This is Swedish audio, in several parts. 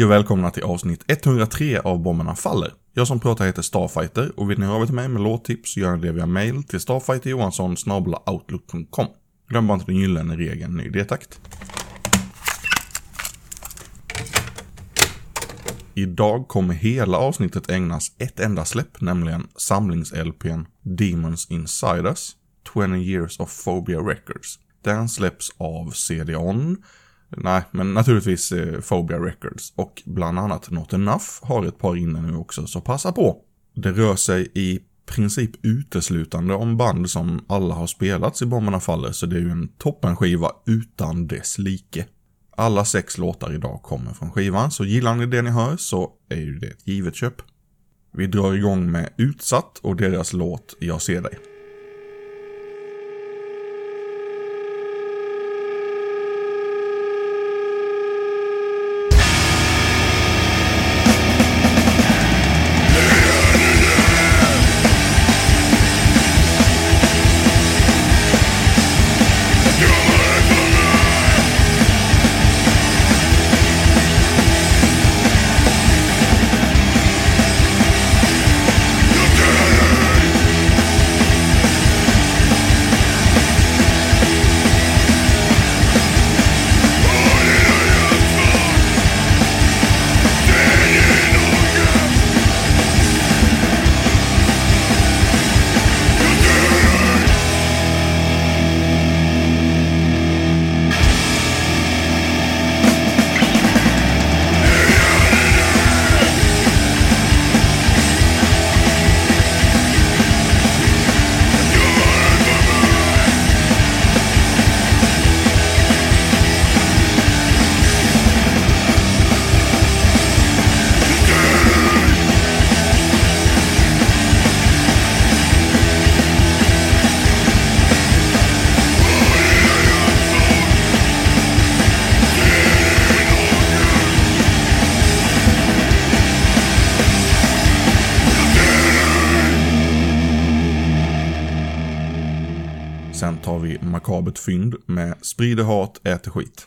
Hej och välkomna till avsnitt 103 av Bomberna Faller. Jag som pratar heter Starfighter och vill ni höra till mig med låttips så gör ni det via mail till StarfighterJohansson.outlook.com. Glöm bara inte den gyllene regeln ny detakt. Idag kommer hela avsnittet ägnas ett enda släpp, nämligen samlings-LPn Demons Inside Us, 20 Years of Phobia Records. Den släpps av CD-ON, nej, men naturligtvis eh, Phobia Records och bland annat Not Enough har ett par inne nu också, så passa på. Det rör sig i princip uteslutande om band som alla har spelats i Bomberna Faller, så det är ju en toppenskiva utan dess like. Alla sex låtar idag kommer från skivan, så gillar ni det ni hör så är ju det ett givet köp. Vi drar igång med Utsatt och deras låt Jag ser dig. Har vi makabert fynd med Sprider hat, äter skit.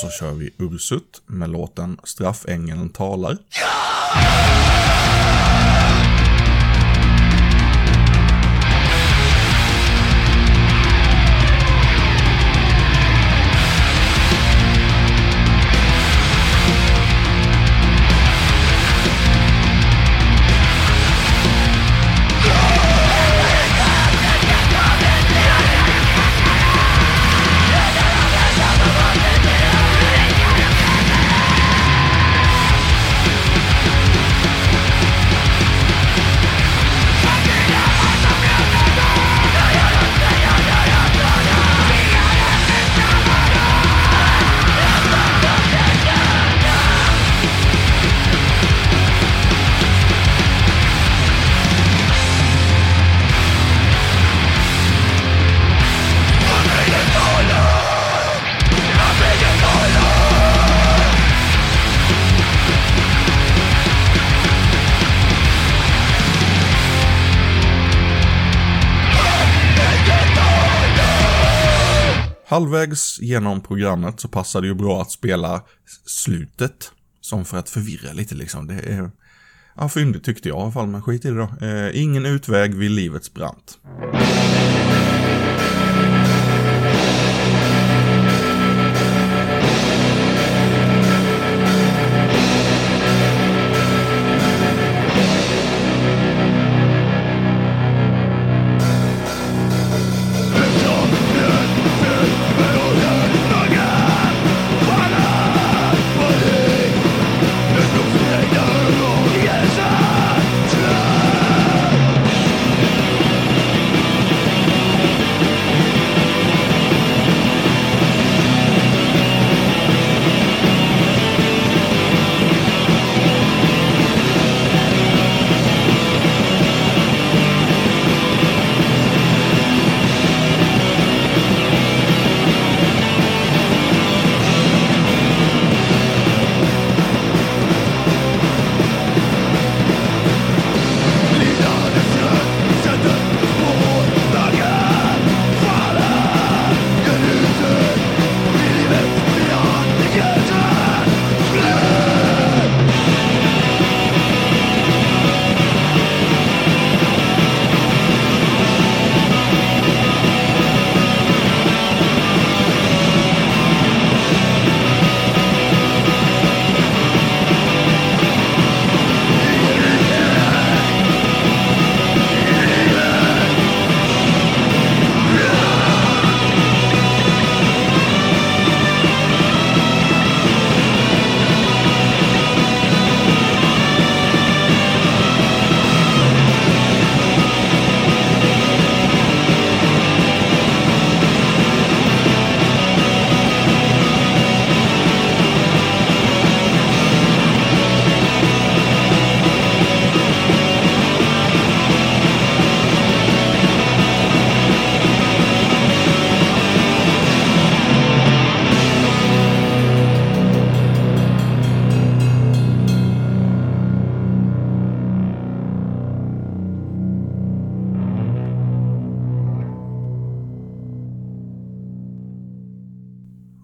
Så kör vi Ursut med låten Straffängeln talar. Halvvägs genom programmet så passar det ju bra att spela slutet. Som för att förvirra lite liksom. Det är... Ja, fyndigt tyckte jag i alla fall, men skit i det då. Eh, ingen utväg vid livets brant.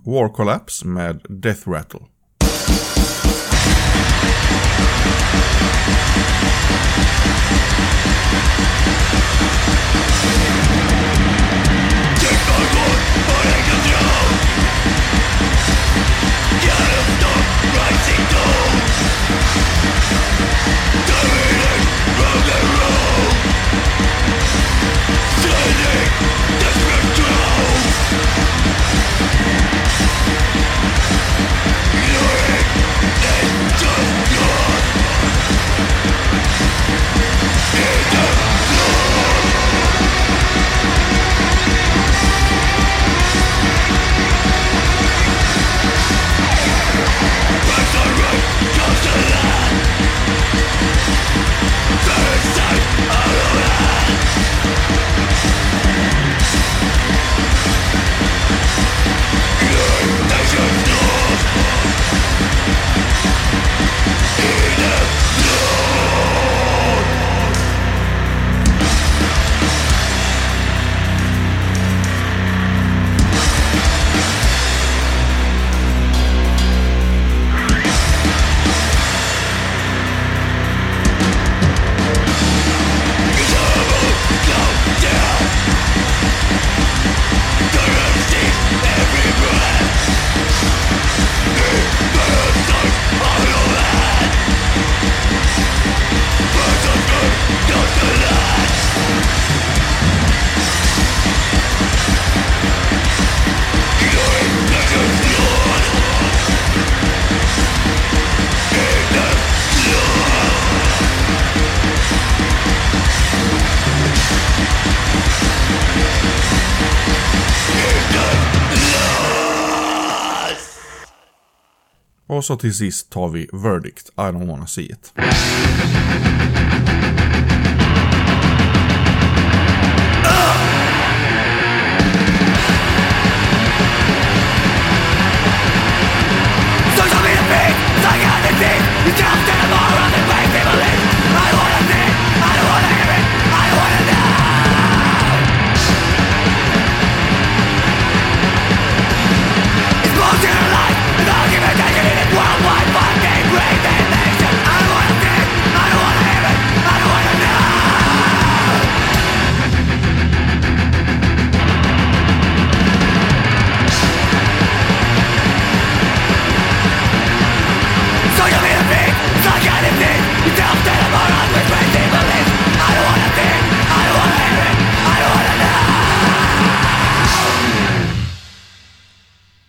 War Collapse med Death Rattle. Och så till sist tar vi Verdict, I don't wanna see it.